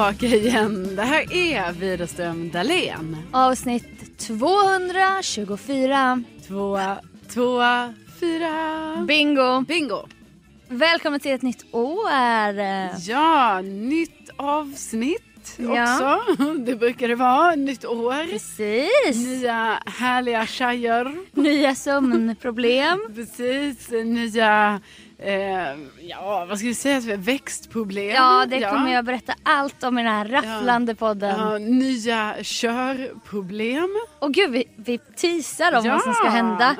tillbaka igen. Det här är Widerström Dahlén. Avsnitt 224. Tvåa, tvåa, fyra. Bingo! Bingo! Välkommen till ett nytt år. Ja, nytt avsnitt Ja. också. Det brukar det vara. Nytt år. Precis. Nya härliga tjejer. Nya sömnproblem. Precis. Nya, eh, ja vad ska vi säga, växtproblem. Ja, det kommer jag berätta allt om i den här rafflande podden. Ja, nya körproblem. Och gud, vi, vi teasar om Ja. vad som ska hända.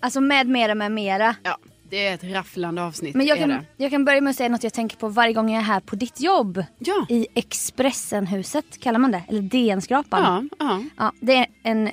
Alltså med mera, med mera. Ja, det är ett rafflande avsnitt. Men jag kan, det. jag kan börja med att säga något jag tänker på varje gång jag är här på ditt jobb. Ja. I Expressenhuset, kallar man det? Eller DN-skrapan. Ja, ja. Ja, det är en,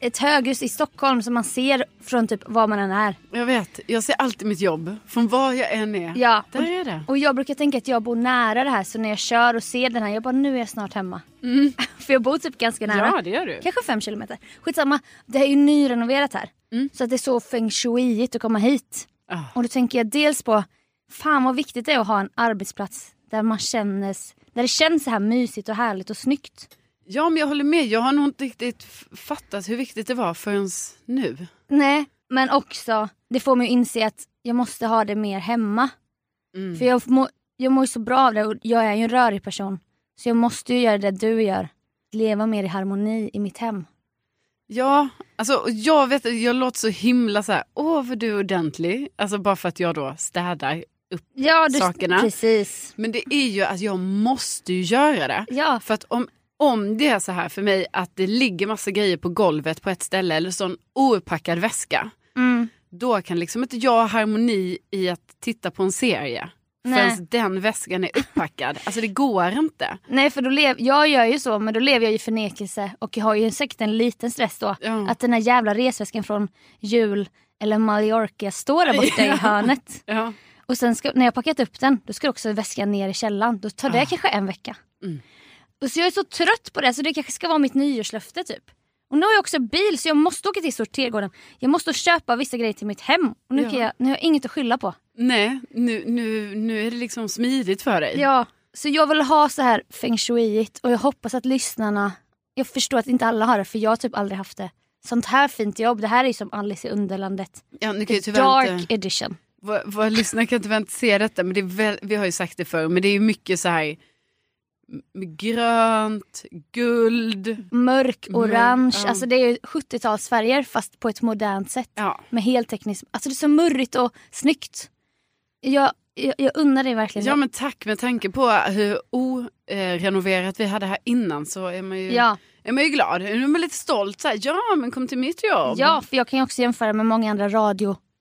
ett höghus i Stockholm som man ser från typ var man än är. Jag vet, jag ser alltid mitt jobb. Från var jag än är. Ja, Där är det. Och jag brukar tänka att jag bor nära det här så när jag kör och ser den här, jag bara nu är jag snart hemma. För jag bor typ ganska nära. Ja, det gör du. Kanske fem kilometer. Skitsamma, det är ju nyrenoverat här. Mm. Så att det är så feng shuiigt att komma hit. Ah. Och då tänker jag dels på, fan vad viktigt det är att ha en arbetsplats där man kännes, där det känns så här mysigt och härligt och snyggt. Ja, men jag håller med. Jag har nog inte riktigt fattat hur viktigt det var förrän nu. Nej, men också, det får mig att inse att jag måste ha det mer hemma. Mm. För jag, må, jag mår ju så bra av det och jag är ju en rörig person. Så jag måste ju göra det du gör. Leva mer i harmoni i mitt hem. Ja, alltså jag vet jag låter så himla så här, åh vad du är ordentlig. Alltså bara för att jag då städar upp. Ja, du, Sakerna. precis. Men det är ju att jag måste göra det. Ja, För att om, om det är så här för mig att det ligger massa grejer på golvet på ett ställe eller så en ouppackad väska. mm, Då kan liksom inte jag ha harmoni i att titta på en serie. Nej. Förrän den väskan är uppackad. Alltså det går inte. nej för då lev, jag gör ju så men då lever jag i förnekelse och jag har ju säkert en liten stress då. Ja. Att den här jävla resväskan från jul eller Mallorca står där borta i Ja. hörnet. Ja. Och sen ska, när jag packat upp den då ska också väskan ner i källaren. Då tar det Ah. kanske en vecka. Mm. Och så jag är så trött på det så det kanske ska vara mitt nyårslöfte typ. Och nu har jag också bil så jag måste åka till sortergården. Jag måste köpa vissa grejer till mitt hem. Och nu, Ja. kan jag, nu har jag inget att skylla på. Nej, nu, nu, nu är det liksom smidigt för dig. Ja, så jag vill ha så här feng shuiigt och jag hoppas att lyssnarna... Jag förstår att inte alla har det för jag har typ aldrig haft det. Sånt här fint jobb, det här är ju som Alice i Underlandet. Ja, nu kan ju tyvärr Dark inte, edition. våra, våra lyssnare kan tyvärr inte se detta, men det är väl, vi har ju sagt det förr, men det är ju mycket så här grönt, guld. Mörk, Mm, orange, ja. alltså det är ju 70-talsfärger fast på ett modernt sätt. Ja, Med heltekniskt, alltså det är så murrigt och snyggt. Jag, jag, jag unnar dig verkligen ja men tack med tanke på hur orenoverat vi hade här innan så är man ju, Ja, är man ju glad. Nu är man lite stolt, så här, ja men kom till mitt jobb. ja, för jag kan ju också jämföra med många andra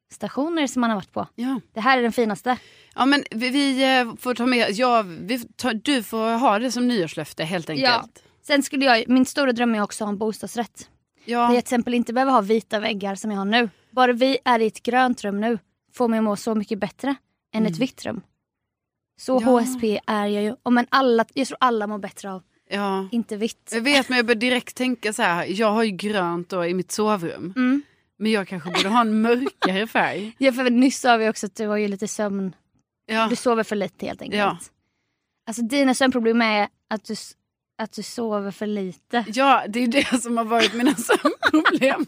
radiostationer som man har varit på. ja. Det här är den finaste. Ja men vi, vi eh, får ta med, ja, vi tar, du får ha det som nyårslöfte helt enkelt. Sen skulle jag, min stora dröm är också att ha en bostadsrätt. Ja. Där jag till exempel inte behöver ha vita väggar som jag har nu. Bara vi är i ett grönt rum nu får mig att må så mycket bättre än ett vitt rum. Så Ja. HSP är jag ju. Och men alla, jag tror alla mår bättre av ja. inte vitt. Jag vet men jag börjar direkt tänka så här, jag har ju grönt då i mitt sovrum. Mm. Men jag kanske borde ha en mörkare färg. Ja, för nyss sa vi också att du har ju lite sömn. Ja. Du sover för lite helt enkelt. Ja. Alltså dina sömnproblem är att du, att du sover för lite. ja, det är det som har varit mina sömnproblem.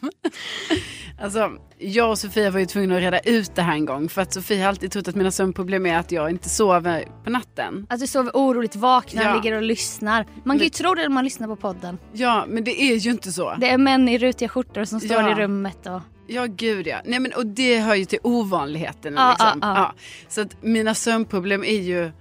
Alltså, jag och Sofia var ju tvungna att reda ut det här en gång. För att Sofia har alltid trott att mina sömnproblem är att jag inte sover på natten. Att du sover oroligt, vaknar, Ja. ligger och lyssnar. Man kan ju tro det när man lyssnar på podden. Ja, men det är ju inte så. Det är män i rutiga skjortor som står Ja. i rummet och... Ja, gud ja. Nej, men, och det hör ju till ovanligheten. Ja, liksom. ja, ja. Så att mina sömnproblem är ju,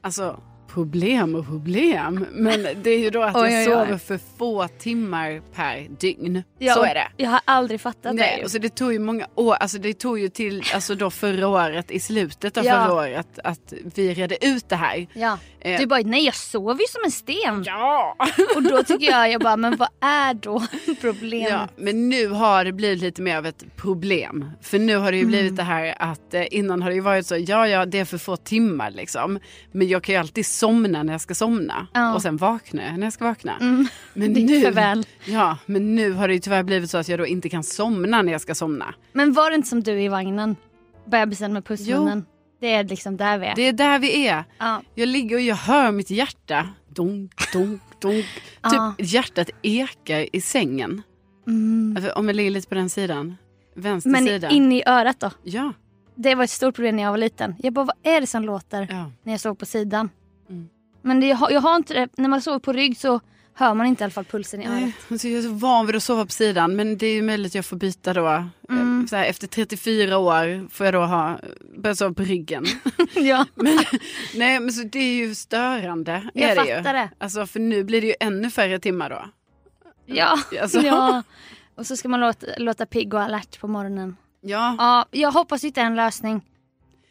alltså problem och problem. Men det är ju då att Oj, jag oj, oj. sover för få timmar per dygn. Ja, så är det. Jag har aldrig fattat Nej, det. ju. och så det tog ju många år, alltså det tog ju till alltså då förra året, i slutet av Ja. förra året, att vi redde ut det här. Ja. Eh. Du bara, nej jag sover ju som en sten. Ja! Och då tycker jag, jag bara, men vad är då problemet? ja! Men nu har det blivit lite mer av ett problem. För nu har det ju Mm. blivit det här att eh, innan har det ju varit så, ja ja det är för få timmar liksom. Men jag kan ju alltid somna när jag ska somna. Ja. Och sen vakna när jag ska vakna. Mm. Men nu, ja, men nu har det ju tyvärr blivit så att jag då inte kan somna när jag ska somna. Men var det inte som du i vagnen? Bebisen med pussmunnen. Det är liksom där vi är. Det är där vi är. Ja. Jag ligger och jag hör mitt hjärta. Dunk, dunk, dunk. Ja. Typ hjärtat ekar i sängen. Mm. Alltså, om jag ligger lite på den sidan. Vänster Men sida. in i örat då? Ja. Det var ett stort problem när jag var liten. Jag bara, vad är det som låter ja. när jag sov på sidan? Mm. Men det, jag, har, jag har inte det. När man sover på rygg så hör man inte i alla fall pulsen i örat. Alltså jag är så van vid att sova på sidan men det är ju möjligt att jag får byta då. Mm. Eh, Så här, efter 34 år får jag då ha, börja sova på ryggen. ja. men, nej men så det är ju störande. Jag är det ju. fattar det. Alltså för nu blir det ju ännu färre timmar då. Ja. Alltså. ja. Och så ska man låta, låta pigg och alert på morgonen. Ja. Ja, jag hoppas hitta en lösning.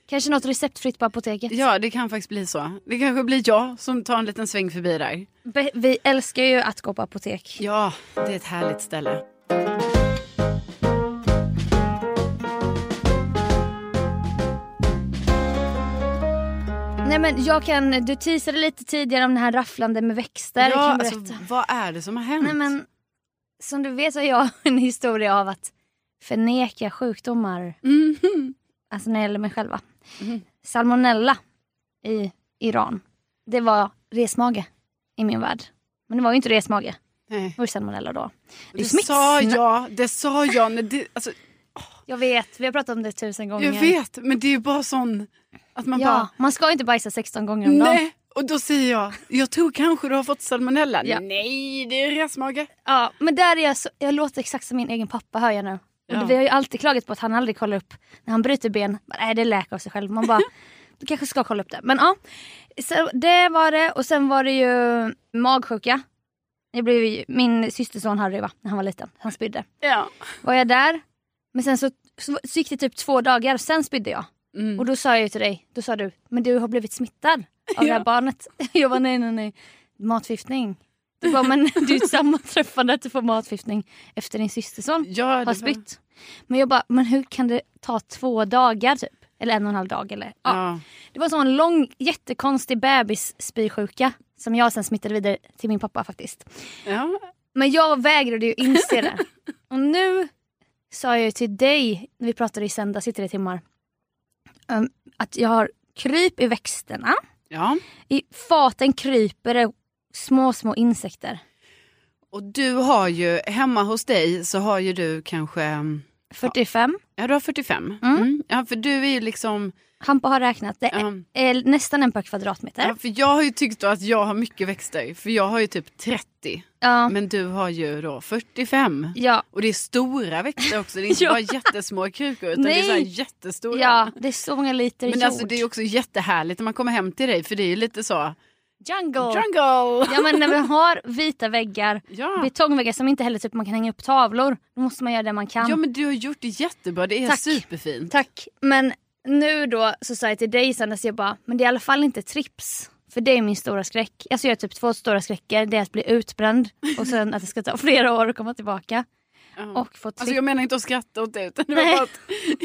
Kanske något receptfritt på apoteket. ja det kan faktiskt bli så. Det kanske blir jag som tar en liten sväng förbi där. Be- Vi älskar ju att gå på apotek. Ja, det är ett härligt ställe. Nej men jag kan, du teasade lite tidigare om det här rafflande med växter. ja, alltså, vad är det som har hänt? Nej men som du vet har jag en historia av att förneka sjukdomar. Mhm. Alltså när det gäller mig själva. Mhm. Salmonella i Iran. Det var resmage i min värld. Men det var ju inte resmage. Nej. Det var ju salmonella då. Det Det sa jag, det sa jag. När det, alltså, Jag vet, vi har pratat om det tusen gånger. jag vet, men det är ju bara sån att man Ja, bara, man ska inte bajsa 16 gånger om dagen. Och då säger jag, jag tror kanske du har fått salmonella. Ja. Nej, det är resmage. Ja, men där är jag, så, jag låter exakt som min egen pappa hör jag nu. Ja. Vi har ju alltid klagat på att han aldrig kollar upp när han bryter ben. Nej det läker av sig själv. Man bara, du kanske ska kolla upp det. Men ja, så det var det. Och sen var det ju magsjuka. Jag blev, ju- min systerson Harry va, när han var liten. Han spydde. Ja. Var jag där. Men sen så, så, så gick det typ två dagar, sen spydde jag. Mm. Och då sa jag ju till dig, då sa du, men du har blivit smittad av det Ja. här barnet. Jag var nej nej nej, matförgiftning. Du bara, men det är ju ett sammanträffande att du får matförgiftning efter din systerson ja, har spytt. Men jag bara, men hur kan det ta två dagar typ? Eller en och en halv dag eller? Ja. Ja. Det var en sån lång jättekonstig bebisspysjuka som jag sen smittade vidare till min pappa faktiskt. Ja. Men jag vägrade ju inse det. Och nu sa jag ju till dig, när vi pratade i söndags i tre timmar, um, att jag har kryp i växterna. ja. I faten kryper det små, små insekter. Och du har ju, hemma hos dig så har ju du kanske, mm, 45. ja du har 45. Mm. Mm. Ja för du är ju liksom, Hampa har räknat, det är är nästan en per kvadratmeter. ja, för jag har ju tyckt då att jag har mycket växter. För jag har ju typ 30. Ja. Men du har ju då 45. Ja, Och det är stora växter också. Det är inte Ja. bara jättesmå krukor utan det är Nej. så jättestora. ja, det är så många liter Men jord. alltså det är också jättehärligt när man kommer hem till dig för det är ju lite så Jungle! jungle. Ja men när vi har vita väggar, Ja. betongväggar som inte heller typ man kan hänga upp tavlor, då måste man göra det man kan. ja men du har gjort det jättebra. Det är Tack. superfint. Tack. Men nu då så sa jag till dig att jag bara, men det är i alla fall inte trips. För det är min stora skräck. Alltså jag har typ två stora skräcker. Det är att bli utbränd och sen att det ska ta flera år att komma tillbaka. Ja. Och få Alltså trips. jag menar inte att skratta åt det utan det var bara att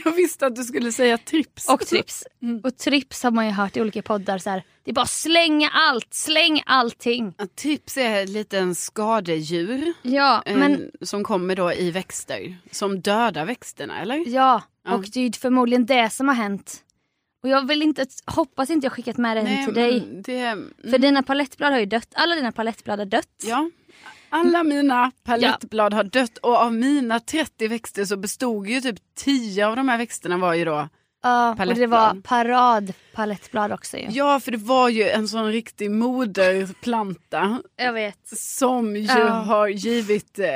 jag visste att du skulle säga trips. Och trips. Mm. Och trips har man ju hört i olika poddar så här. Det är bara slänga allt, släng allting. Ja, Trips är ett litet skadedjur Ja, eh, men som kommer då i växter. Som dödar växterna eller? ja. Ja. Och det är förmodligen det som har hänt. Och jag vill inte, hoppas inte jag skickat med det Nej, till dig. Det, mm, För dina palettblad har ju dött. Alla dina palettblad har dött. Ja. Alla mina palettblad har dött och av mina 30 växter så bestod ju typ 10 av de här växterna var ju då Ja, och det Palettblad. var paradpalettblad också ju. Ja för det var ju en sån riktig moderplanta Jag vet. som ju Ja. har givit eh,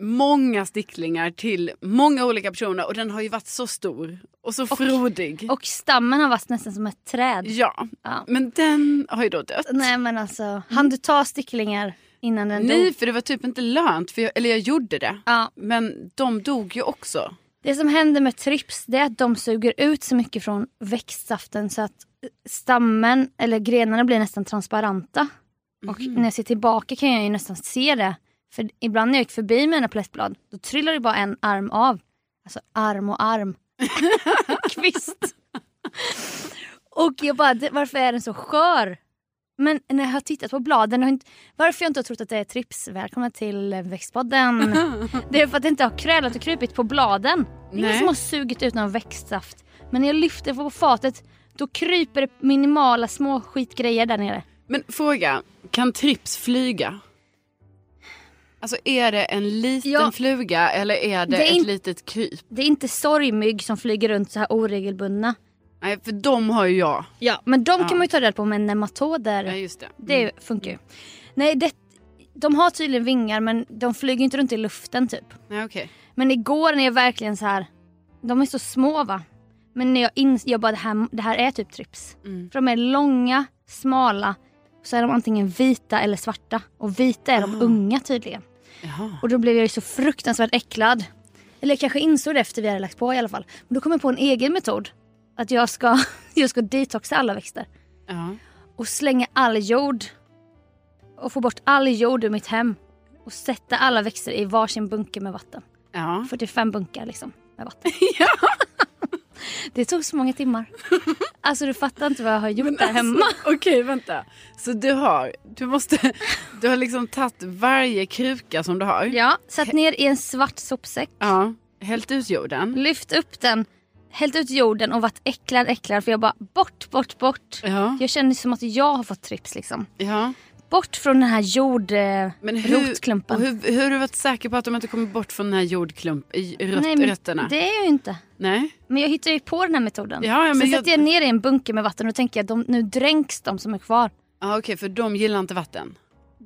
många sticklingar till många olika personer och den har ju varit så stor och så frodig. Och stammen har varit nästan som ett träd. Ja, Ja. men den har ju då dött. Nej men alltså, hann du ta sticklingar innan den Nej dog? för det var typ inte lönt, för jag, eller jag gjorde det. Ja. Men de dog ju också. Det som händer med trips det är att de suger ut så mycket från växtsaften så att stammen eller grenarna blir nästan transparenta. Och Mhm. när jag ser tillbaka kan jag ju nästan se det. För ibland när jag gick förbi mina palettblad då trillar det bara en arm av. Alltså arm och arm. Kvist. och jag bara, "Det- varför är den så skör? Men när jag har tittat på bladen, har inte, varför jag inte har trott att det är trips, välkomna till Växtpodden. Det är för att det inte har krälat och krupit på bladen. Det är ingen som har sugit ut någon växtsaft. Men när jag lyfter på fatet då kryper det minimala små skitgrejer där nere. Men fråga, kan trips flyga? Alltså är det en liten Ja. fluga eller är det, Det är ett in- litet kryp? Det är inte sorgmygg som flyger runt så här oregelbundna. Nej för de har ju jag. Ja. Men de Ja. kan man ju ta rädd på med nematoder. Ja just det. Det funkar ju. Nej, det, de har tydligen vingar men de flyger inte runt i luften typ. Nej okej. Men igår när jag verkligen så här, de är så små va. Men när jag ins jag bara det här, det här är typ trips. Mm. För de är långa, smala, så är de antingen vita eller svarta. Och vita är de Ah. unga tydligen. Jaha. Och då blev jag ju så fruktansvärt äcklad. Eller jag kanske insåg det efter vi hade lagt på i alla fall. Men då kom jag på en egen metod. Att jag ska, jag ska detoxa alla växter. Ja. Och slänga all jord. Och få bort all jord ur mitt hem. Och sätta alla växter i varsin bunke med vatten. Ja. 45 bunkar liksom med vatten. Ja. Det tog så många timmar. Alltså du fattar inte vad jag har gjort Men där alltså, hemma. Okej vänta. Så du har, du måste, du har liksom tagit varje kruka som du har. Ja, satt ner i en svart sopsäck. Ja. Hällt ut jorden. Lyft upp den. Hällt ut jorden och varit äcklad, äcklad. För jag bara bort, bort, bort. Ja. Jag kände som att jag har fått trips liksom. Ja. Bort från den här jord... Eh, hur, hur, hur har du varit säker på att de inte kommer bort från den här jordklump, i röt, Nej, rötterna? Det är jag ju inte. Nej. Men jag hittar ju på den här metoden. Ja, ja, Sen jag- sätter jag ner i en bunke med vatten och tänker att de, nu dränks de som är kvar. Ja, okej, för de gillar inte vatten.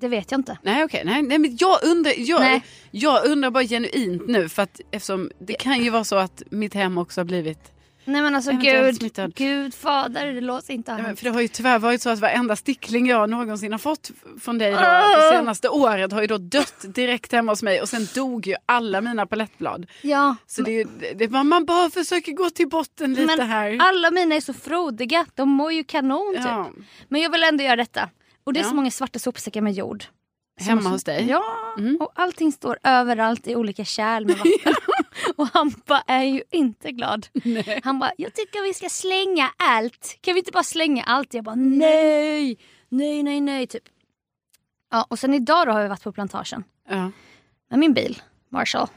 Det vet jag inte. Nej okej, nej, nej men jag undrar, jag, Nej. jag undrar bara genuint nu för att eftersom det kan ju vara så att mitt hem också har blivit Nej men alltså gud, smittad. gud fader, det låter inte Ja, men hänt. För det har ju tyvärr varit så att varenda stickling jag någonsin har fått från dig då, Ah! det senaste året har ju då dött direkt hemma hos mig och sen dog ju alla mina palettblad. Ja, Så det, är ju- det, det, man bara försöker gå till botten lite men här. alla mina är så frodiga. De mår ju kanon typ. ja, Men jag vill ändå göra detta. Och det är Ja. så många svarta sopsäckar med jord. Hemma måste- hos dig. Ja, Mm. och allting står överallt i olika kärl med vatten. och Hampa är ju inte glad. Nej. Han bara, jag tycker vi ska slänga allt. Kan vi inte bara slänga allt? Jag bara, nej, nej, nej, nej, typ. Ja, och sen idag då har vi varit på plantagen Ja. med min bil, Marshall.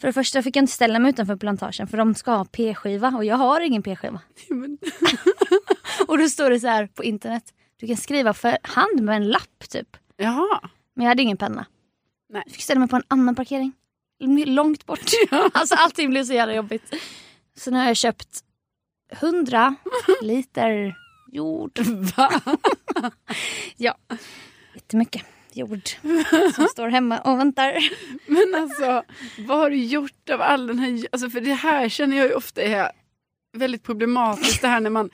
För det första fick jag inte ställa mig utanför plantagen för de ska ha p-skiva och jag har ingen p-skiva. Och då står det så här på internet, du kan skriva för hand med en lapp typ. Jaha. Men jag hade ingen penna. Nej. Jag fick ställa mig på en annan parkering. Långt bort. Alltså allting blev så jävla jobbigt. Så nu har jag köpt 100 liter jord. Va? Ja, jättemycket jord som står hemma och väntar. Men alltså, vad har du gjort av all den här... Alltså för det här känner jag ju ofta är väldigt problematiskt det här när man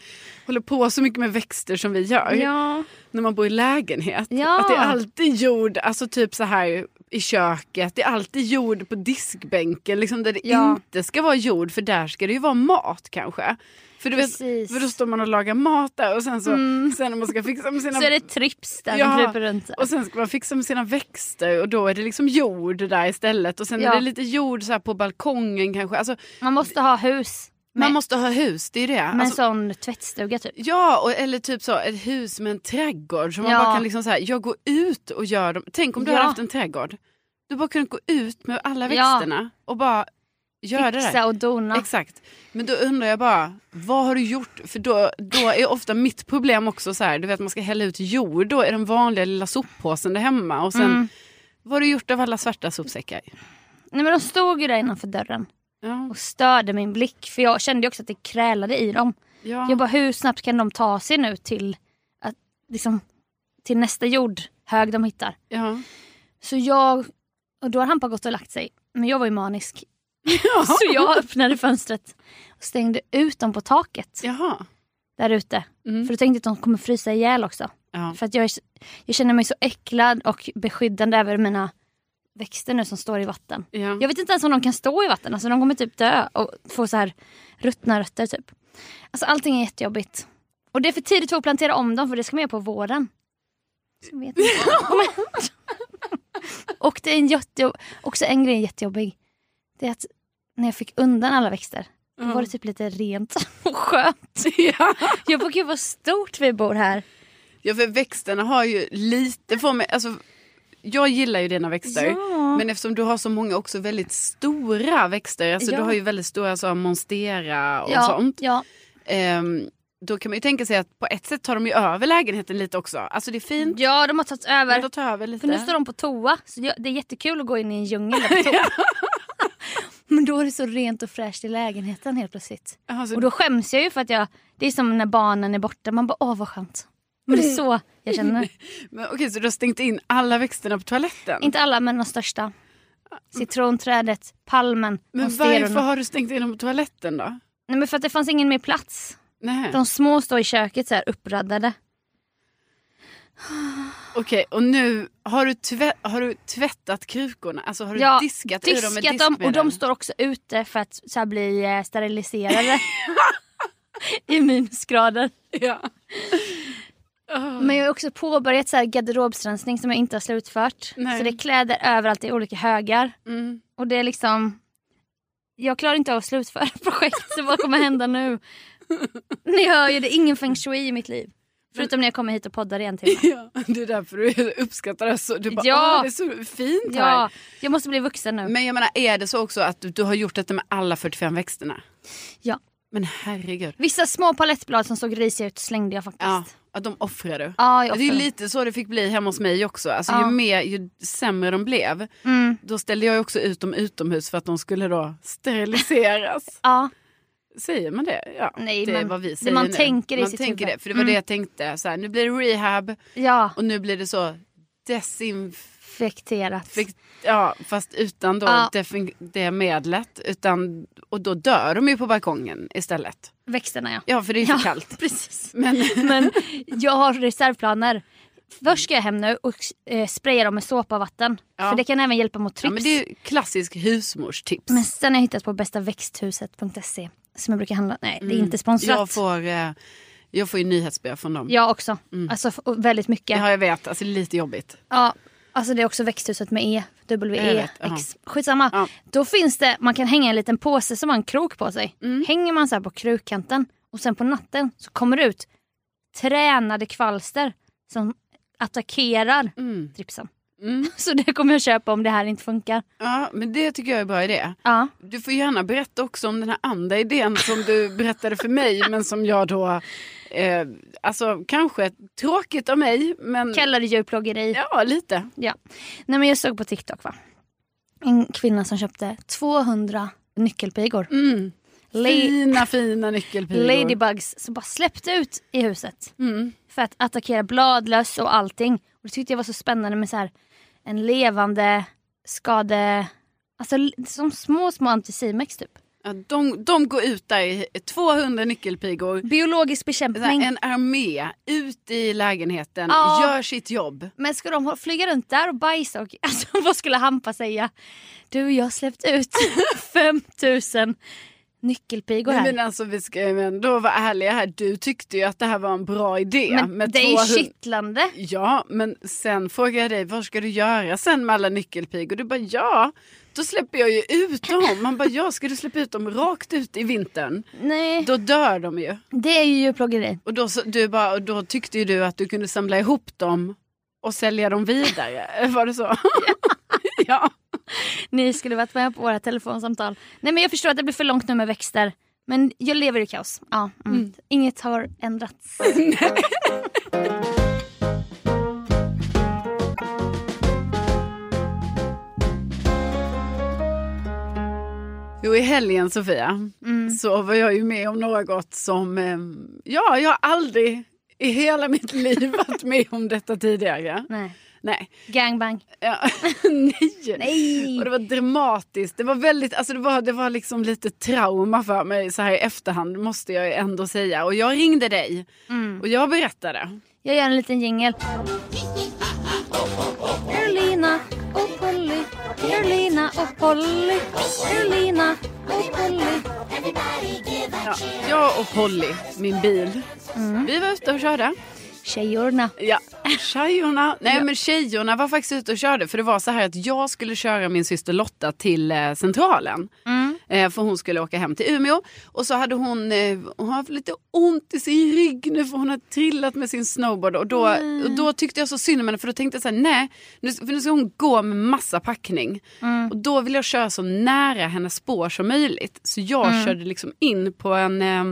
håller på så mycket med växter som vi gör. Ja, När man bor i lägenhet. Ja. Att det är alltid jord, alltså typ så här i köket. Det är alltid jord på diskbänken liksom där det Ja. inte ska vara jord för där ska det ju vara mat kanske. För, du vet, för då står man och lagar mat där och sen så Mm. sen när man ska fixa med sina Så är det trips där Ja, kryper runt. och sen ska man fixa med sina växter och då är det liksom jord där istället. Och sen Ja. är det lite jord så på balkongen kanske. Alltså, Man måste ha hus man måste ha hus, det är det. med Alltså, sån tvättstuga typ. ja, och, eller typ så ett hus med en trädgård. Så man Ja. bara kan liksom så här, jag går ut och gör dem. Tänk om du Ja. hade haft en trädgård. Du bara kunnat gå ut med alla Ja. växterna och bara göra det där. Fixa och dona. Exakt. Men då undrar jag bara, vad har du gjort? För då, då är ofta mitt problem också så här, du vet man ska hälla ut jord då i den vanliga lilla soppåsen där hemma. Och sen, Mm. vad har du gjort av alla svarta sopsäckar? Nej men de stod ju där innanför dörren Ja, och störde min blick för jag kände också att det krälade i dem. ja. Jag bara hur snabbt kan de ta sig nu till, att, liksom, till nästa jordhög de hittar? ja. Så jag, och då har Hampa gått och lagt sig. Men jag var ju manisk. Ja. Så jag öppnade fönstret och stängde ut dem på taket Jaha. där ute. Mm. För då tänkte jag att de kommer frysa ihjäl också. Ja. För att jag, är, jag känner mig så äcklad och beskyddande över mina växter nu som står i vatten. Ja. Jag vet inte ens om de kan stå i vatten. Alltså de kommer typ dö och få så här ruttna rötter typ. Alltså allting är jättejobbigt. Och det är för tidigt för att plantera om dem för det ska man göra på våren. Och det är en jättejobb... också en grej jättejobbig. Det är att när jag fick undan alla växter då Ja. var det typ lite rent och skönt. Ja. Jag bara gud vad stort vi bor här. ja, för växterna har ju lite för mig, alltså, jag gillar ju dina växter. Ja. Men eftersom du har så många också väldigt stora växter, alltså Ja. du har ju väldigt stora så, monstera och ja, sånt. Ja, ehm, då kan man ju tänka sig att på ett sätt tar de ju över lägenheten lite också. Alltså det är fint. Ja de har tagit Men över. de tar över lite. För nu står de på toa. Så det är jättekul att gå in i en djungel på toa. Men då är det så rent och fräscht i lägenheten helt plötsligt. Alltså, Och då skäms jag ju för att jag, det är som när barnen är borta. Man bara åh vad skönt. Men det är så jag känner. men, okej, så du har stängt in alla växterna på toaletten? Inte alla men de största. Citronträdet, palmen, men varför har du stängt in dem på toaletten då? Nej men för att det fanns ingen mer plats. Nej. De små står i köket så här uppradade. Okej, och nu har du, tvätt, har du tvättat krukorna? Alltså har du Ja, diskat, ur dem med Diskat dem och diskmedel? de står också ute för att så här, bli eh, steriliserade. I minusgrader. Ja. Men jag har också påbörjat så här garderobsrensning som jag inte har slutfört. Nej. Så det är kläder överallt i olika högar. Mm. Och det är liksom... Jag klarar inte av att slutföra projekt så vad kommer hända nu? Ni hör ju, det är ingen feng shui i mitt liv. Förutom när jag kommer hit och poddar igen till Ja, det är därför du uppskattar det så. Du bara, Ja. Det är så fint här. Ja, jag måste bli vuxen nu. Men jag menar, är det så också att du, du har gjort detta med alla 45 växterna? Ja. Men herregud. Vissa små palettblad som såg risiga ut slängde jag faktiskt. Ja, att de du. Ja, jag det är lite så det fick bli hemma hos mig också. Alltså, Ja. ju, mer, ju sämre de blev, Mm. då ställde jag också ut dem utomhus för att de skulle då steriliseras. Ja, Säger man det? Ja, Nej, det är vad vi säger man nu. tänker man tänker det, för det var Mm. det jag tänkte. Så här, nu blir det rehab ja. och nu blir det så desinf... Infekterat. Ja, fast utan då Ja. det medlet. Utan, och då dör de ju på balkongen istället. Växterna ja. Ja, för det är ju Ja, för kallt. Precis. Men, Men jag har reservplaner. Först ska jag hem nu och eh, spraya dem med såpa och vatten. Ja. För det kan även hjälpa mot ja, tryps. men det är ju klassisk husmorstips. Men sen har jag hittat på bästaväxthuset.se som jag brukar handla. Nej, det är Mm. inte sponsrat. jag, får, eh, jag får ju nyhetsbrev från dem. Jag också. Mm. Alltså väldigt mycket. Ja, jag vet. Alltså, lite jobbigt. Ja, alltså det är också växthuset med E. Jag W-E. vet, ja. X. Skitsamma. Ja. Då finns det, man kan hänga en liten påse som har en krok på sig. Mm. Hänger man så på krukkanten och sen på natten så kommer det ut tränade kvalster som attackerar Mm. tripsen. Mm. Så det kommer jag köpa om det här inte funkar. Ja, men det tycker jag är en bra idé. Ja. Du får gärna berätta också om den här andra idén som du berättade för mig men som jag då, eh, alltså kanske tråkigt av mig men Kallar det djurplågeri. ja lite. Ja. Nej men jag såg på TikTok va. En kvinna som köpte 200 nyckelpigor. Mm. La- Fina fina nyckelpigor. Ladybugs som bara släppte ut i huset. Mm. För att attackera bladlöss och allting. Och det tyckte jag var så spännande med så här en levande skade... Alltså som små små anticimex typ. Ja, de, de går ut där i 200 nyckelpigor. Biologisk bekämpning. En armé ut i lägenheten, Ja. gör sitt jobb. Men ska de flyga runt där och bajsa? Och, alltså, vad skulle Hampa säga? Du, jag har släppt ut 5000 nyckelpigor här. Men alltså vi ska ju ändå vara ärliga här, du tyckte ju att det här var en bra idé. Men med det är ju 200 kittlande. Ja, men sen frågar jag dig, vad ska du göra sen med alla nyckelpigor? Du bara, ja, då släpper jag ju ut dem. Man bara, ja, ska du släppa ut dem rakt ut i vintern? Nej, Då dör de ju. det är ju djurplågeri. Och då, så- du bara, och då tyckte ju du att du kunde samla ihop dem och sälja dem vidare. Var det så? ja. Ni skulle varit med på våra telefonsamtal. Nej men jag förstår att det blir för långt nu med växter. Men jag lever i kaos. Ja, mm. Inget har ändrats. Jo, i helgen Sofia Mm. så var jag ju med om något som, eh, ja, jag har aldrig i hela mitt liv varit med om detta tidigare. Nej. Nej. Gangbang. Ja. Nej. Nej. Och det var dramatiskt. Det var väldigt, alltså det var, det var liksom lite trauma för mig så här i efterhand måste jag ändå säga. Och jag ringde dig Mm. och jag berättade. Jag gör en liten jingel. Polly. Carolina och Polly. Ja, jag och Polly, min bil, Mm. vi var ute och körde. Tjejorna. Ja, tjejorna. Nej men tjejorna var faktiskt ute och körde för det var så här att jag skulle köra min syster Lotta till eh, centralen. Mm. Eh, för hon skulle åka hem till Umeå. Och så hade hon, eh, hon har haft lite ont i sin rygg nu för hon har trillat med sin snowboard. Och då, och då tyckte jag så synd om henne för då tänkte jag så här, nej, nu, för nu ska hon gå med massa packning. Och då vill jag köra så nära hennes spår som möjligt. Så jag körde liksom in på en, eh,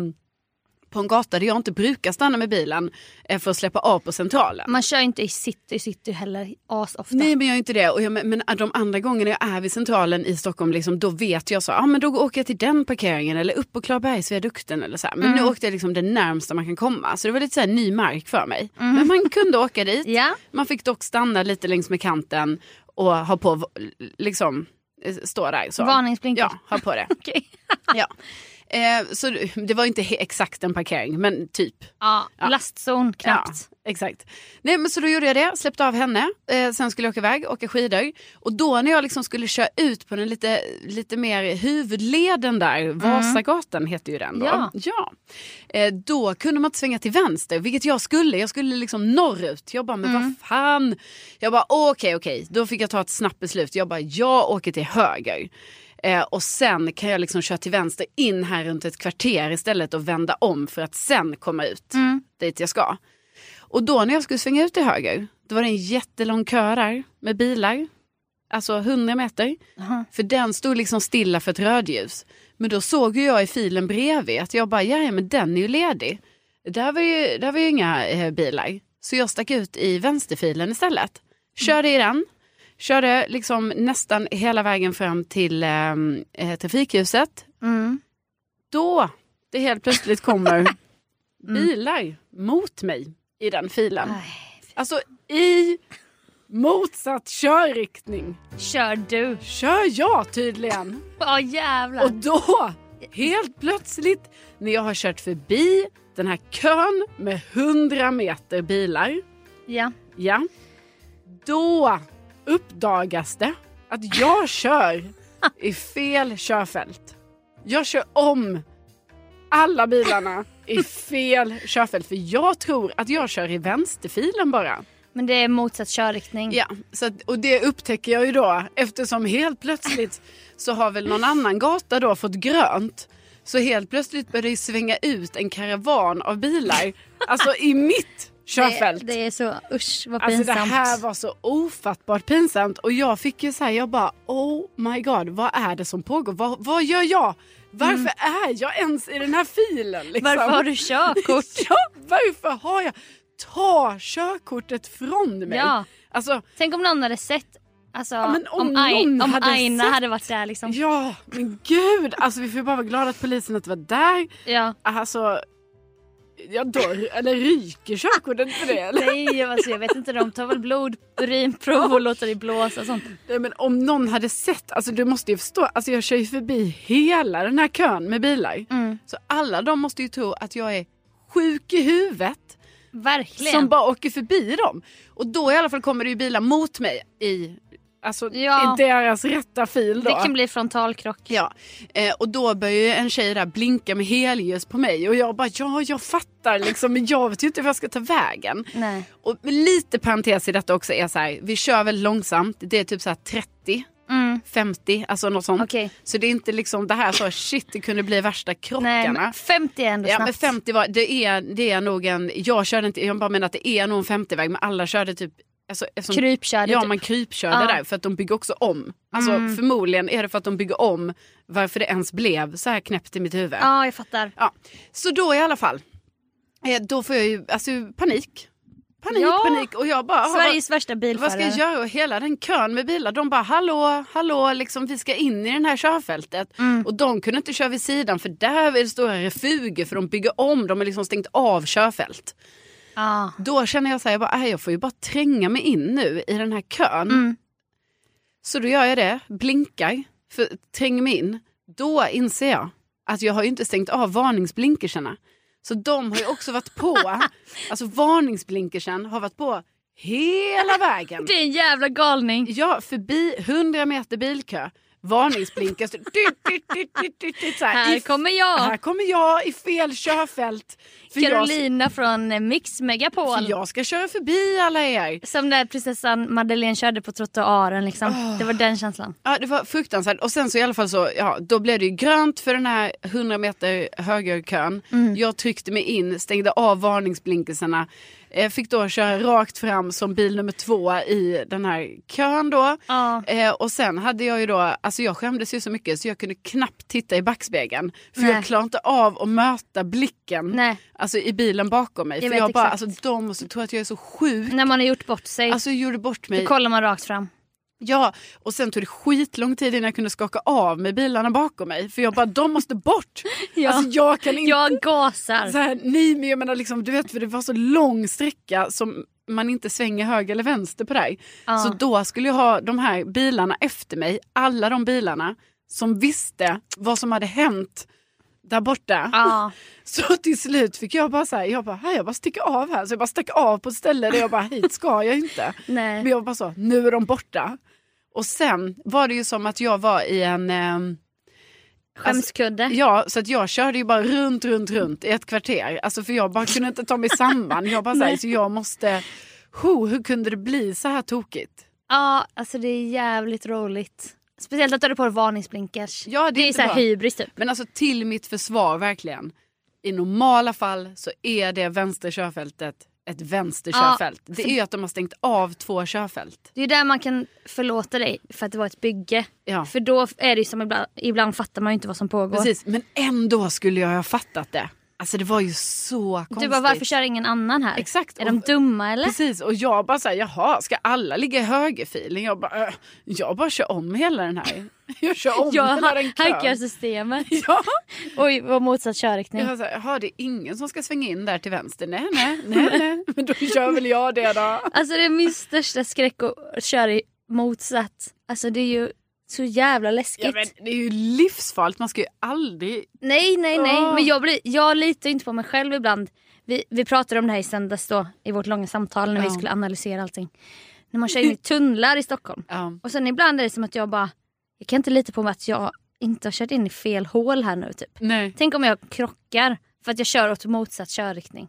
på en gata där jag inte brukar stanna med bilen eh, för att släppa av på centralen. Man kör inte i city, city heller asofta. Nej men jag gör inte det. Och jag, men men de andra gångerna jag är vid centralen i Stockholm liksom, då vet jag så, ah, men då åker jag till den parkeringen eller upp på Klarabergsviadukten eller så här. Men nu åkte jag liksom det närmsta man kan komma. Så det var lite så här, ny mark för mig. Men man kunde åka dit. Ja. Man fick dock stanna lite längs med kanten och ha på, liksom, eh, stå där. Så. Varningsblinker. Ja, ha på det. Okej. ja. Eh, så det var inte exakt en parkering men typ. Ja, Ja. lastzon knappt. Ja, exakt. Nej, men så då gjorde jag det, släppte av henne. Eh, sen skulle jag åka iväg, åka skidor. Och då när jag liksom skulle köra ut på den lite, lite mer huvudleden där, Vasagatan heter ju den då. Ja. ja. Eh, då kunde man inte svänga till vänster, vilket jag skulle. Jag skulle liksom norrut. Jag bara, men vad fan. Jag bara, okej, okej. Då fick jag ta ett snabbt beslut. Jag bara, jag åker till höger. Eh, och sen kan jag liksom köra till vänster in här runt ett kvarter istället och vända om för att sen komma ut dit jag ska. Och då när jag skulle svänga ut till höger, då var det en jättelång kö där med bilar. Alltså 100 meter. Jaha. För den stod liksom stilla för ett rödljus. Men då såg ju jag i filen bredvid att jag bara, ja men den är ju ledig. Där var ju, där var ju inga eh, bilar. Så jag stack ut i vänsterfilen istället. Körde i den. Körde liksom nästan hela vägen fram till eh, eh, trafikljuset. Mm. Då det helt plötsligt kommer bilar mot mig i den filen. Aj. Alltså i motsatt körriktning Kör du. kör jag tydligen. Ja jävlar. Och då, helt plötsligt, när jag har kört förbi den här kön med 100 meter bilar, Ja. ja, då uppdagas det att jag kör i fel körfält. Jag kör om alla bilarna i fel körfält för jag tror att jag kör i vänsterfilen bara. Men det är motsatt körriktning. Ja, så att, och det upptäcker jag ju då eftersom helt plötsligt så har väl någon annan gata då fått grönt. Så helt plötsligt börjar det svänga ut en karavan av bilar. Alltså i mitt körfält. Det, det är så, usch vad Alltså pinsamt. det här var så ofattbart pinsamt och jag fick ju säga jag bara oh my god vad är det som pågår? Vad, vad gör jag? Varför är jag ens i den här filen? Liksom? Mm. Varför har du körkort? ja, varför har jag? Ta körkortet från mig. Ja. Alltså, Tänk om någon hade sett, alltså men om om, någon om hade Aina sett. hade varit där liksom. ja men gud. Alltså vi får bara vara glada att polisen inte var där. Ja. Alltså, jag dör. Eller ryker körkortet för det? Eller? Nej alltså, jag vet inte, de tar väl blod, urinprov och låter det blåsa och sånt. Nej, men om någon hade sett, alltså du måste ju förstå, alltså jag kör ju förbi hela den här kön med bilar. Mm. Så alla de måste ju tro att jag är sjuk i huvudet Verkligen. som bara åker förbi dem. Och då i alla fall kommer det ju bilar mot mig i, alltså, Ja. i deras rätta fil då. det kan bli frontalkrock. Ja, eh, och då börjar en tjej där blinka med helljus på mig och jag bara ja jag fattar liksom men jag vet ju inte var jag ska ta vägen. Nej. Och lite parentes i detta också är så här, vi kör väldigt långsamt, det är typ så här 30, Mm. 50, alltså något sånt. Okej. Så det är inte liksom det här så shit det kunde bli värsta krockarna. Nej men 50 är ändå Ja snabbt. men 50 var, det är, det är nog en, jag körde inte, jag bara menar att det är nog en 50-väg men alla körde typ Alltså, eftersom- Krypkörde Ja typ. man krypkörde Ja. där för att de bygger också om. Alltså Mm. förmodligen är det för att de bygger om varför det ens blev så här knäppt i mitt huvud. Ja jag fattar. Ja. Så då i alla fall, eh, då får jag ju alltså, panik. Panik, Ja. panik och jag bara, Sveriges värsta vad, bilförare. vad ska jag göra? Och hela den kön med bilar, de bara hallå, hallå, liksom, vi ska in i det här körfältet. Mm. Och de kunde inte köra vid sidan för där är det stora refuger för de bygger om, de har liksom stängt av körfält. Ja. Då känner jag så här, jag, bara, "Aj, jag får ju bara tränga mig in nu i den här kön. Mm. Så då gör jag det, blinkar, för, tränger mig in. Då inser jag att jag har ju inte stängt av varningsblinkerserna. Så de har ju också varit på, alltså varningsblinkersen har varit på hela vägen. Det är en jävla galning. Ja, förbi 100 meter bilkö, varningsblinkers. Här, kommer jag. här kommer jag i fel körfält. För jag, Carolina från eh, Mix Megapol. för jag ska köra förbi alla er. Som när prinsessan Madeleine körde på trottoaren liksom. Det var den känslan. Ja, det var fruktansvärt. Och sen så i alla fall så, ja, då blev det ju grönt för den här 100 meter högerkön. Mm. Jag tryckte mig in, stängde av varningsblinkerserna. Eh, fick då köra rakt fram som bil nummer två i den här kön då. Ja. Eh, och sen hade jag ju då, alltså jag skämdes ju så mycket så jag kunde knappt titta i backspegeln. För Nej. jag klarade inte av att möta blicken Nej, alltså, i bilen bakom mig. Jag för jag bara, exakt. alltså de måste tro att jag är så sjuk. när man har gjort bort sig. Alltså jag gjorde bort mig. då kollar man rakt fram. Ja, och sen tog det skitlång tid innan jag kunde skaka av med bilarna bakom mig. För jag bara, de måste bort. Ja. Alltså jag kan inte... Jag gasar. Så här, nej men jag menar liksom, du vet för det var så lång sträcka som man inte svänger höger eller vänster på dig. Ja. Så då skulle jag ha de här bilarna efter mig, alla de bilarna som visste vad som hade hänt där borta. Ja. Så till slut fick jag bara säga, jag bara, "Här, jag bara sticker av här. Så jag bara stack av på ett ställe där jag bara, hit ska jag inte. Men jag bara så, nu är de borta. Och sen var det ju som att jag var i en... ehm, Skämskudde. Ja, så att jag körde ju bara runt, runt, runt i ett kvarter. Alltså för jag bara kunde inte ta mig samman. Jag bara så, här, Nej. så jag måste... Ho, hur kunde det bli så här tokigt? Ja, alltså det är jävligt roligt. Speciellt att du hade på varningsblinkers. Ja, det är det är inte så här bra. hybris typ. Men alltså till mitt försvar verkligen. I normala fall så är det vänstra körfältet ett vänsterkörfält. det är ju att de har stängt av två körfält. Det är där man kan förlåta dig för att det var ett bygge. Ja. För då är det ju som ibland, ibland fattar man ju inte vad som pågår. Precis, men ändå skulle jag ha fattat det. Alltså det var ju så konstigt. Du bara varför kör ingen annan här? Exakt. Är de Och- dumma eller? Precis, och jag bara såhär, jaha, ska alla ligga i högerfilen? Jag bara, äh, jag bara kör om hela den här. Jag kör om Jag hela den kön. systemet. Ja, Oj, vad motsatt körriktning. jag såhär, jaha det är ingen som ska svänga in där till vänster. Nej, nej, nej, nej. men då kör väl jag det då. Alltså det är min största skräck att köra i motsatt. Alltså det är ju så jävla läskigt. Ja, men det är ju livsfarligt, man ska ju aldrig... Nej, nej, nej. Men jag, blir, jag litar inte på mig själv ibland. Vi, vi pratade om det här i söndags då, i vårt långa samtal när vi Ja. skulle analysera allting. När man kör in i tunnlar i Stockholm. Ja. Och sen ibland är det som att jag bara, jag kan inte lita på mig att jag inte har kört in i fel hål här nu typ. Nej. Tänk om jag krockar för att jag kör åt motsatt körriktning.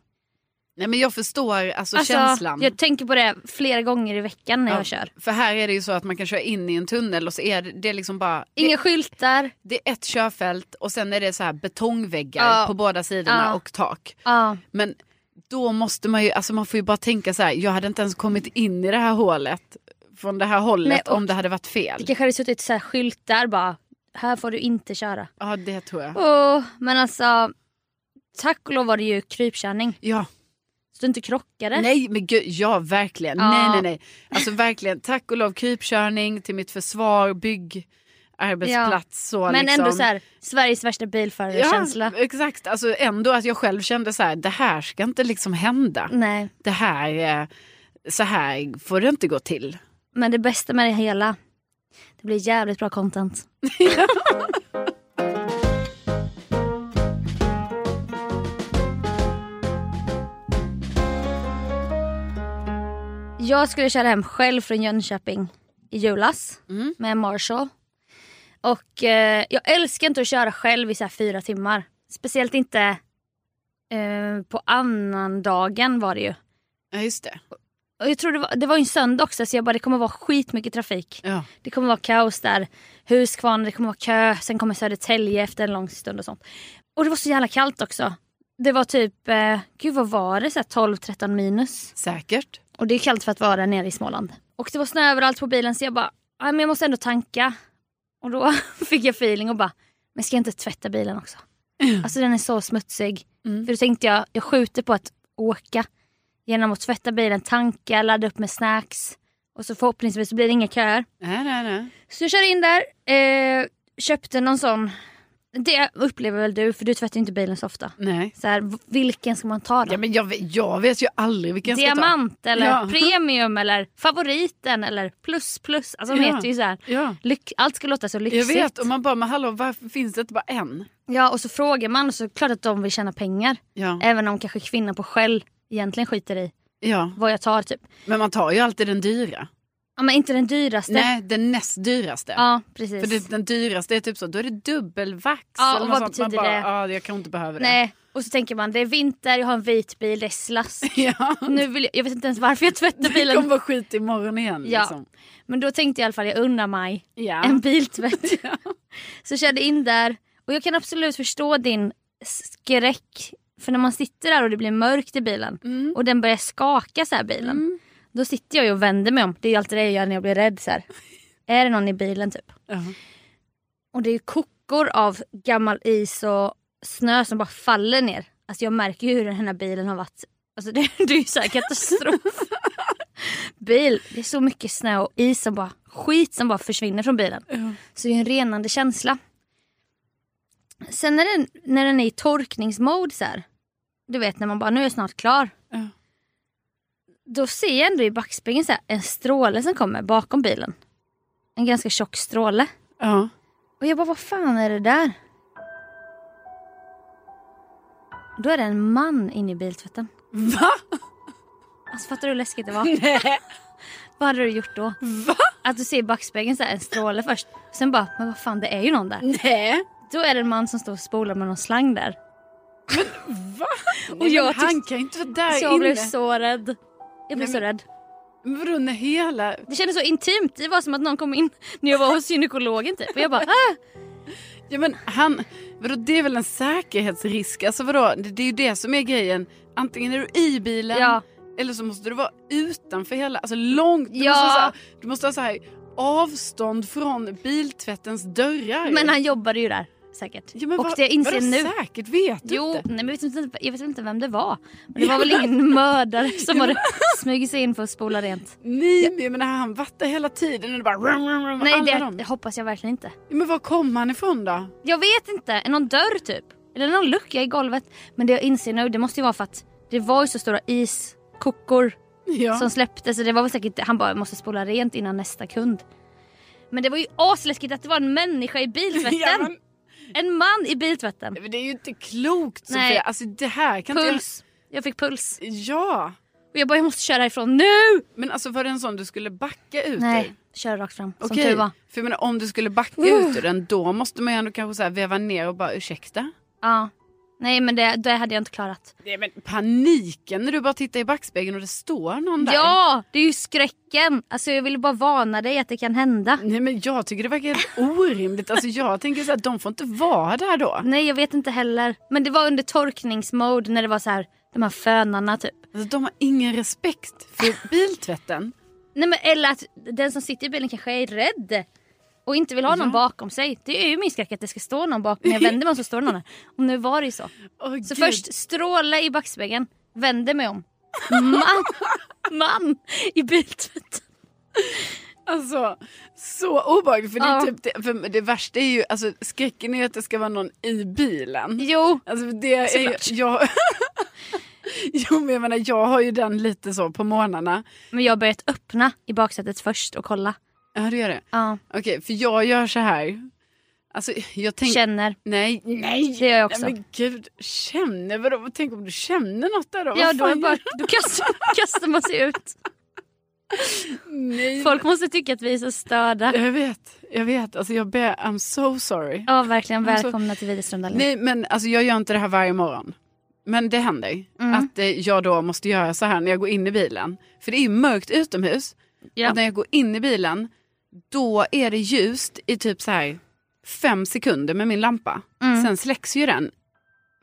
Nej, men jag förstår alltså, Alltså, känslan. jag tänker på det flera gånger i veckan när Ja, jag kör. För här är det ju så att man kan köra in i en tunnel och så är det, det är liksom bara... Inga Det, skyltar. det är ett körfält och sen är det så här betongväggar Ja. på båda sidorna Ja. och tak. Men då måste man ju, alltså man får ju bara tänka så här, jag hade inte ens kommit in i det här hålet från det här hållet Nej, om det hade varit fel. Det kanske hade suttit så här skyltar bara, här får du inte köra. Ja det tror jag. Åh, men alltså, tack och lov var det ju krypkörning. Ja, Så du inte krockade. nej men gud, ja verkligen. Ja. Nej nej nej. Alltså verkligen, tack och lov krypkörning till mitt försvar, bygg, arbetsplats. Så men liksom. ändå så här, Sveriges värsta bilförarkänsla. Ja, exakt. Alltså ändå att jag själv kände så här, det här ska inte liksom hända. Nej, Det här, eh, så här får det inte gå till. men det bästa med det hela, det blir jävligt bra content. Jag skulle köra hem själv från Jönköping i julas Mm. med Marshall. Och eh, jag älskar inte att köra själv i så fyra timmar. Speciellt inte eh, på annan dagen var det ju. Ja just det. Och jag tror det var, det var en söndag också så jag bara det kommer vara skitmycket trafik. Ja. Det kommer vara kaos där. Huskvarna, det kommer vara kö. Sen kommer Södertälje efter en lång stund och sånt. Och det var så jävla kallt också. Det var typ, eh, gud vad var det? Så här 12-13 minus. Säkert. Och det är kallt för att vara nere i Småland. Och det var snö överallt på bilen så jag bara, "Aj, men jag måste ändå tanka. Och då fick jag feeling och bara, men ska jag inte tvätta bilen också? Alltså den är så smutsig. Mm. För då tänkte jag, jag skjuter på att åka. Genom att tvätta bilen, tanka, ladda upp med snacks. Och så förhoppningsvis så blir det inga köer. Nej nej nej. Så jag körde in där, eh, köpte någon sån, det upplever väl du för du tvättar inte bilen så ofta. Nej. Så här, vilken ska man ta då? Ja, men jag, vet, jag vet ju aldrig vilken jag ska ta. Diamant eller Ja. premium eller favoriten eller plus plus. Alltså Ja. heter ju så här, Ja. allt ska låta så Jag lyxigt. vet och man bara, men hallå varför finns det inte bara en? Ja och så frågar man och så är det klart att de vill tjäna pengar. Ja. Även om kanske kvinnan på Shell egentligen skiter i ja. vad jag tar typ. Men man tar ju alltid den dyra. Ja men inte den dyraste. Nej, den näst dyraste. Ja precis. För det, den dyraste är typ så, då är det dubbelvax. Ja, och vad sånt. Man betyder bara, det? Ja, jag kanske inte behöver det. Nej. Och så tänker man det är vinter, jag har en vit bil, det är slask. Ja. nu vill jag, jag vet inte ens varför jag tvättar Det bilen. kommer vara skit imorgon igen. Ja. Liksom. Men då tänkte jag i alla fall jag unnar mig Ja. en biltvätt. Så jag körde in där och jag kan absolut förstå din skräck För när man sitter där och det blir mörkt i bilen Mm. och den börjar skaka så här bilen. Då sitter jag ju och vänder mig om. Det är alltid det jag gör när jag blir rädd. Så här. Är det någon i bilen typ? Ja. Och det är kokor av gammal is och snö som bara faller ner. Alltså jag märker ju hur den här bilen har varit. Alltså det, det är ju så här katastrof. Bil, det är så mycket snö och is som bara, skit som bara försvinner från bilen. Ja. Så det är en renande känsla. Sen när den, när den är i torkningsmode så här. Du vet när man bara, nu är jag snart klar. Då ser jag ändå i backspegeln så här, en stråle som kommer bakom bilen. En ganska tjock stråle. Ja. Och jag bara, vad fan är det där? Då är det en man inne i biltvätten. Va? Alltså fattar du hur läskigt det var? Nej. vad hade du gjort då? Va? Att du ser i backspegeln så här, en stråle först. Sen bara, men vad fan det är ju någon där. Nej. Då är det en man som står och spolar med någon slang där. Va? Och jag men han kan ju inte vara där Så jag inne. blev så rädd. Jag blev Nej, så rädd. Men vadå när hela... Det kändes så intimt. Det var som att någon kom in när jag var hos gynekologen typ. Och jag bara, ah! Ja men han... Vadå det är väl en säkerhetsrisk? Alltså vadå? Det, det är ju det som är grejen. Antingen är du i bilen Ja. eller så måste du vara utanför hela... Alltså långt. Du, Ja. måste, här, du måste ha så här avstånd från biltvättens dörrar. Men han jobbade ju där säkert. ja, men och vad- det jag inser nu. säkert vet du Jo, inte? nej, men jag, vet inte, jag vet inte vem det var. Men det var väl ingen mördare som hade smugit sig in för att spola rent. Nej men jag menar han varit där hela tiden och det bara... Rum, rum, rum, Nej det, dem. hoppas jag verkligen inte. Ja, men var kom han ifrån då? Jag vet inte, någon dörr typ. Eller någon lucka i golvet. Men det jag inser nu det måste ju vara för att det var ju så stora iskokor Ja. som släppte så det var väl säkert han bara måste spola rent innan nästa kund. Men det var ju asläskigt att det var en människa i biltvätten. Ja, men, En man i biltvätten. men det är ju inte klokt Nej. Sofia. Alltså det här kan Puls. Jag fick puls. inte... Ja. Och jag bara jag måste köra härifrån nu! Men alltså var det en sån du skulle backa ut ur? Nej, kör rakt fram. Som Okej, tur var. För jag menar, om du skulle backa Uh. ut ur den då måste man ju ändå kanske så här veva ner och bara ursäkta. Ja. Nej men det, det hade jag inte klarat. Nej, men paniken när du bara tittar i backspegeln och det står någon där. Ja, det är ju skräcken. Alltså jag ville bara varna dig att det kan hända. Nej men jag tycker det verkar helt orimligt. Alltså jag tänker så här, de får inte vara där då. Nej jag vet inte heller. Men det var under torkningsmode när det var så här de här fönarna typ. Alltså, de har ingen respekt för biltvätten. Nej men eller att den som sitter i bilen kanske är rädd. Och inte vill ha någon Ja. bakom sig. Det är ju min skräck att det ska stå någon bakom. När jag vänder mig om så står någon där. Och nu var det ju så. Åh, Så Gud. först stråla i backspegeln, vänder mig om. Man, man i biltvätten. Alltså så obehagligt. För, det, Ja. typ det, för det värsta är ju, alltså skräcken är ju att det ska vara någon i bilen. Jo, Alltså det är ju, Såklart. jag... jo men jag menar jag har ju den lite så på morgnarna. men jag har börjat öppna i baksätet först och kolla. Ja du gör det? Ja, Okej för jag gör så här. Alltså jag tänker... känner. Nej, nej. Det gör jag också. Nej, men gud, känner vadå? Tänk om du känner något där då? Ja, då, bara, då kastar, kastar man sig ut. Nej. Folk måste tycka att vi är så störda. Jag vet, jag vet. Alltså jag ber, I'm so sorry. Ja, verkligen. Alltså, Välkomna till Widerström Nej men alltså jag gör inte det här varje morgon. Men det händer Mm. att eh, jag då måste göra så här när jag går in i bilen. För det är ju mörkt utomhus. Ja. Och när jag går in i bilen då är det ljust i typ så här fem sekunder med min lampa. Mm. Sen släcks ju den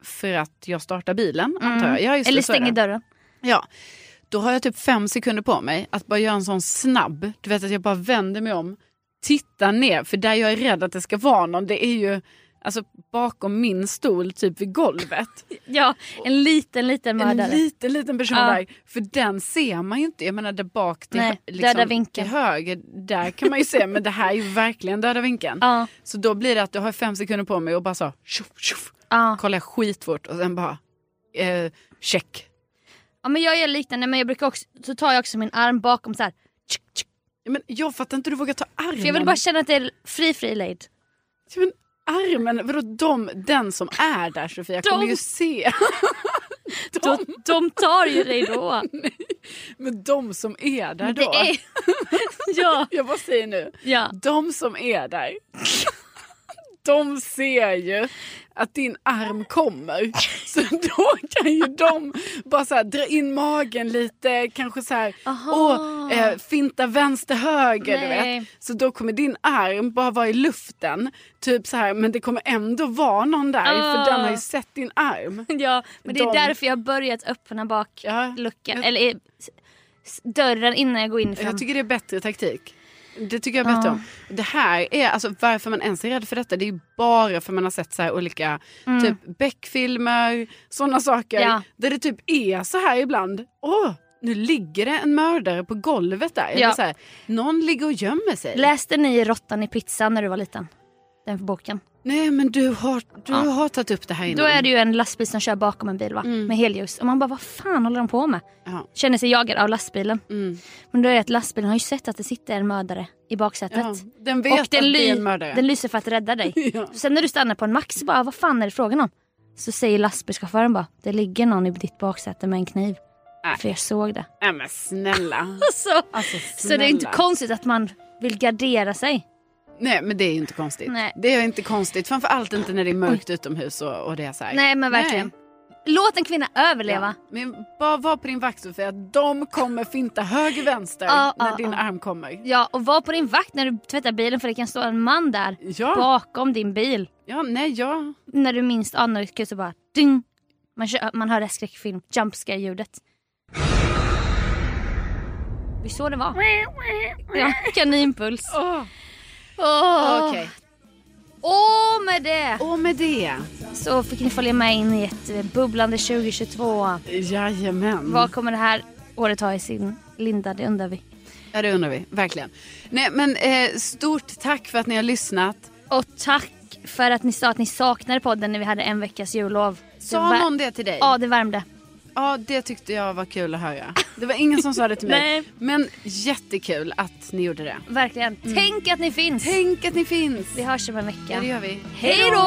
för att jag startar bilen antar jag. Ja, det, Eller stänger dörren. Ja. Då har jag typ fem sekunder på mig att bara göra en sån snabb, du vet att jag bara vänder mig om, tittar ner, för där jag är rädd att det ska vara någon, det är ju alltså bakom min stol typ vid golvet. Ja, en liten, liten mördare. En liten, liten person Ja. där. För den ser man ju inte. Jag menar där bak till, Nej, liksom, döda vinkeln. till höger, där kan man ju se. Men det här är ju verkligen döda vinkeln. Ja, Så då blir det att jag har fem sekunder på mig och bara så, tjoff, tjoff, ja. kollar jag skitfort och sen bara, eh, check. ja, men jag gör liknande men jag brukar också, så tar jag också min arm bakom så här. Tsk, tsk. Men jag fattar inte hur du vågar ta armen. För jag vill bara känna att det är fri, fri lejd. Ja, Men armen, vadå de, den som är där Sofia De- kommer ju se. De, de tar ju dig då. Men de som är där Det då. är... ja, Jag bara säger nu, ja. de som är där. De ser ju att din arm kommer. Så då kan ju de bara så här, dra in magen lite, kanske så här, åh, eh, finta vänster höger. Du vet. Så då kommer din arm bara vara i luften. Typ så här, men det kommer ändå vara någon där för Ah. den har ju sett din arm. Ja, men det är De- därför jag har börjat öppna bak Ja, eller eh, dörren innan jag går in fram. Jag tycker det är bättre taktik. Det tycker jag bättre Ja. om. Det här är, alltså varför man ens är rädd för detta, det är ju bara för man har sett så här olika typ Beck-filmer, sådana saker. Mm. Ja. Där det typ är så här ibland, åh, nu ligger det en mördare på golvet där. Ja. så här, någon ligger och gömmer sig. Läste ni Råttan i pizzan när du var liten? Den boken. Nej men du har, du Ja. har tagit upp det här innan. Då är det ju en lastbil som kör bakom en bil va? Mm. Med helljus. Och man bara vad fan håller de på med? Ja. Känner sig jagad av lastbilen. Mm. Men då är det att lastbilen har ju sett att det sitter en mördare i baksätet. Ja. Den vet Och att den, det är en mördare. den lyser för att rädda dig. Ja. Så sen när du stannar på en max bara vad fan är det frågan om? Så säger lastbilschauffören bara det ligger någon i ditt baksäte med en kniv. Nej. För jag såg det. Nej men snälla. Alltså, Alltså, så det är inte snälla. konstigt att man vill gardera sig. Nej men det är ju inte konstigt. Nej. Det är inte konstigt. Framförallt inte när det är mörkt utomhus och, och det är så här. Nej men verkligen. Låt en kvinna överleva. Ja. Men bara var på din vakt Sofia. De kommer finta höger vänster Ja, när ja, din ja. arm kommer. Ja, och var på din vakt när du tvättar bilen för det kan stå en man där Ja, bakom din bil. ja nej ja. När du minst anar det så bara ding. Man, kör, man hör det skräckfilm, jumpscare ljudet. Vi så det var. Ja, kaninpuls. Åh, Åh. Okej. Och med det Och med det. så fick ni följa med in i ett eh, bubblande 2022. Jajamän. Vad kommer det här året ha i sin linda? Det undrar vi. Ja det undrar vi. Verkligen. Nej men eh, stort tack för att ni har lyssnat. Och tack för att ni sa att ni saknade podden när vi hade en veckas jullov. Det Sa någon det till dig? Ja, det värmde. Ja det tyckte jag var kul att höra. Det var ingen som sa det till mig. Nej. Men jättekul att ni gjorde det. Verkligen. Tänk att ni finns. Tänk att ni finns. Vi hörs om en vecka. Ja det gör vi. Hej då!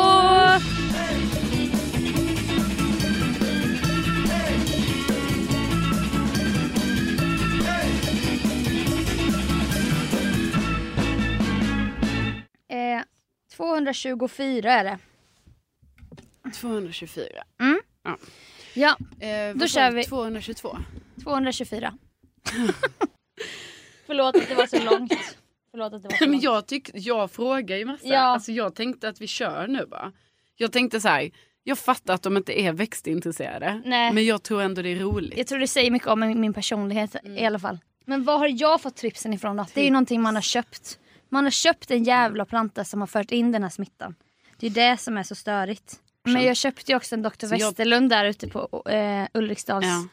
Eh, 224 är det. 224. Ja, Eh, Då kör vi. 222. 224. Förlåt att det var så långt. Förlåt att det var så Men långt. jag, tyck, jag frågar ju massa. Ja. Alltså jag tänkte att vi kör nu bara. Jag tänkte så här. Jag fattar att de inte är växtintresserade. Nej. Men jag tror ändå det är roligt. Jag tror det säger mycket om min min personlighet Mm. i alla fall. Men var har jag fått tripsen ifrån då? Det är ju någonting man har köpt. Man har köpt en jävla planta som har fört in den här smittan. Det är det som är så störigt. Men jag köpte ju också en Dr. jag- Westerlund där ute på eh, Ulriksdals. Ja.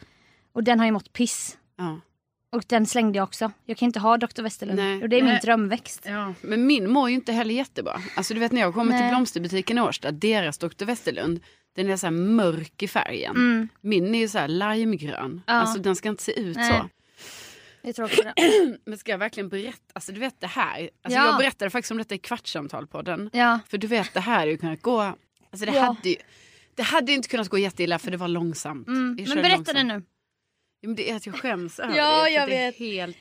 Och den har ju mått piss. Ja. Och den slängde jag också. Jag kan inte ha Dr. Westerlund. Nej. Och det är Nej. min drömväxt. Ja. Men min mår ju inte heller jättebra. Alltså du vet när jag kommer till Nej. blomsterbutiken i Årsta. Deras Dr. Westerlund. Den är så här mörk i färgen. Mm. Min är ju så här limegrön. Ja. Alltså den ska inte se ut Nej. så. Jag tror också det. Men ska jag verkligen berätta? Alltså du vet det här. Alltså Ja. jag berättade faktiskt om detta i Kvartsamtal-podden. Ja. För du vet det här hade ju kunnat gå. Alltså det Ja. hade ju. Det hade ju inte kunnat gå jätteilla för det var långsamt. Mm. Men berätta långsamt. det nu. Ja, det är att jag skäms över Ja, det. jag det vet. Helt...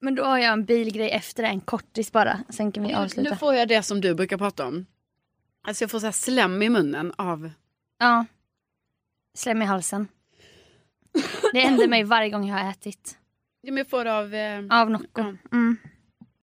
Men då har jag en bilgrej efter det, en kortis bara. Sen kan vi Nu, avsluta. nu får jag det som du brukar prata om. Alltså jag får så här slem i munnen av... Ja. Slem i halsen. Det händer mig varje gång jag har ätit. Ja, men jag får det av... Eh... Av Nocco. Ja. Mm.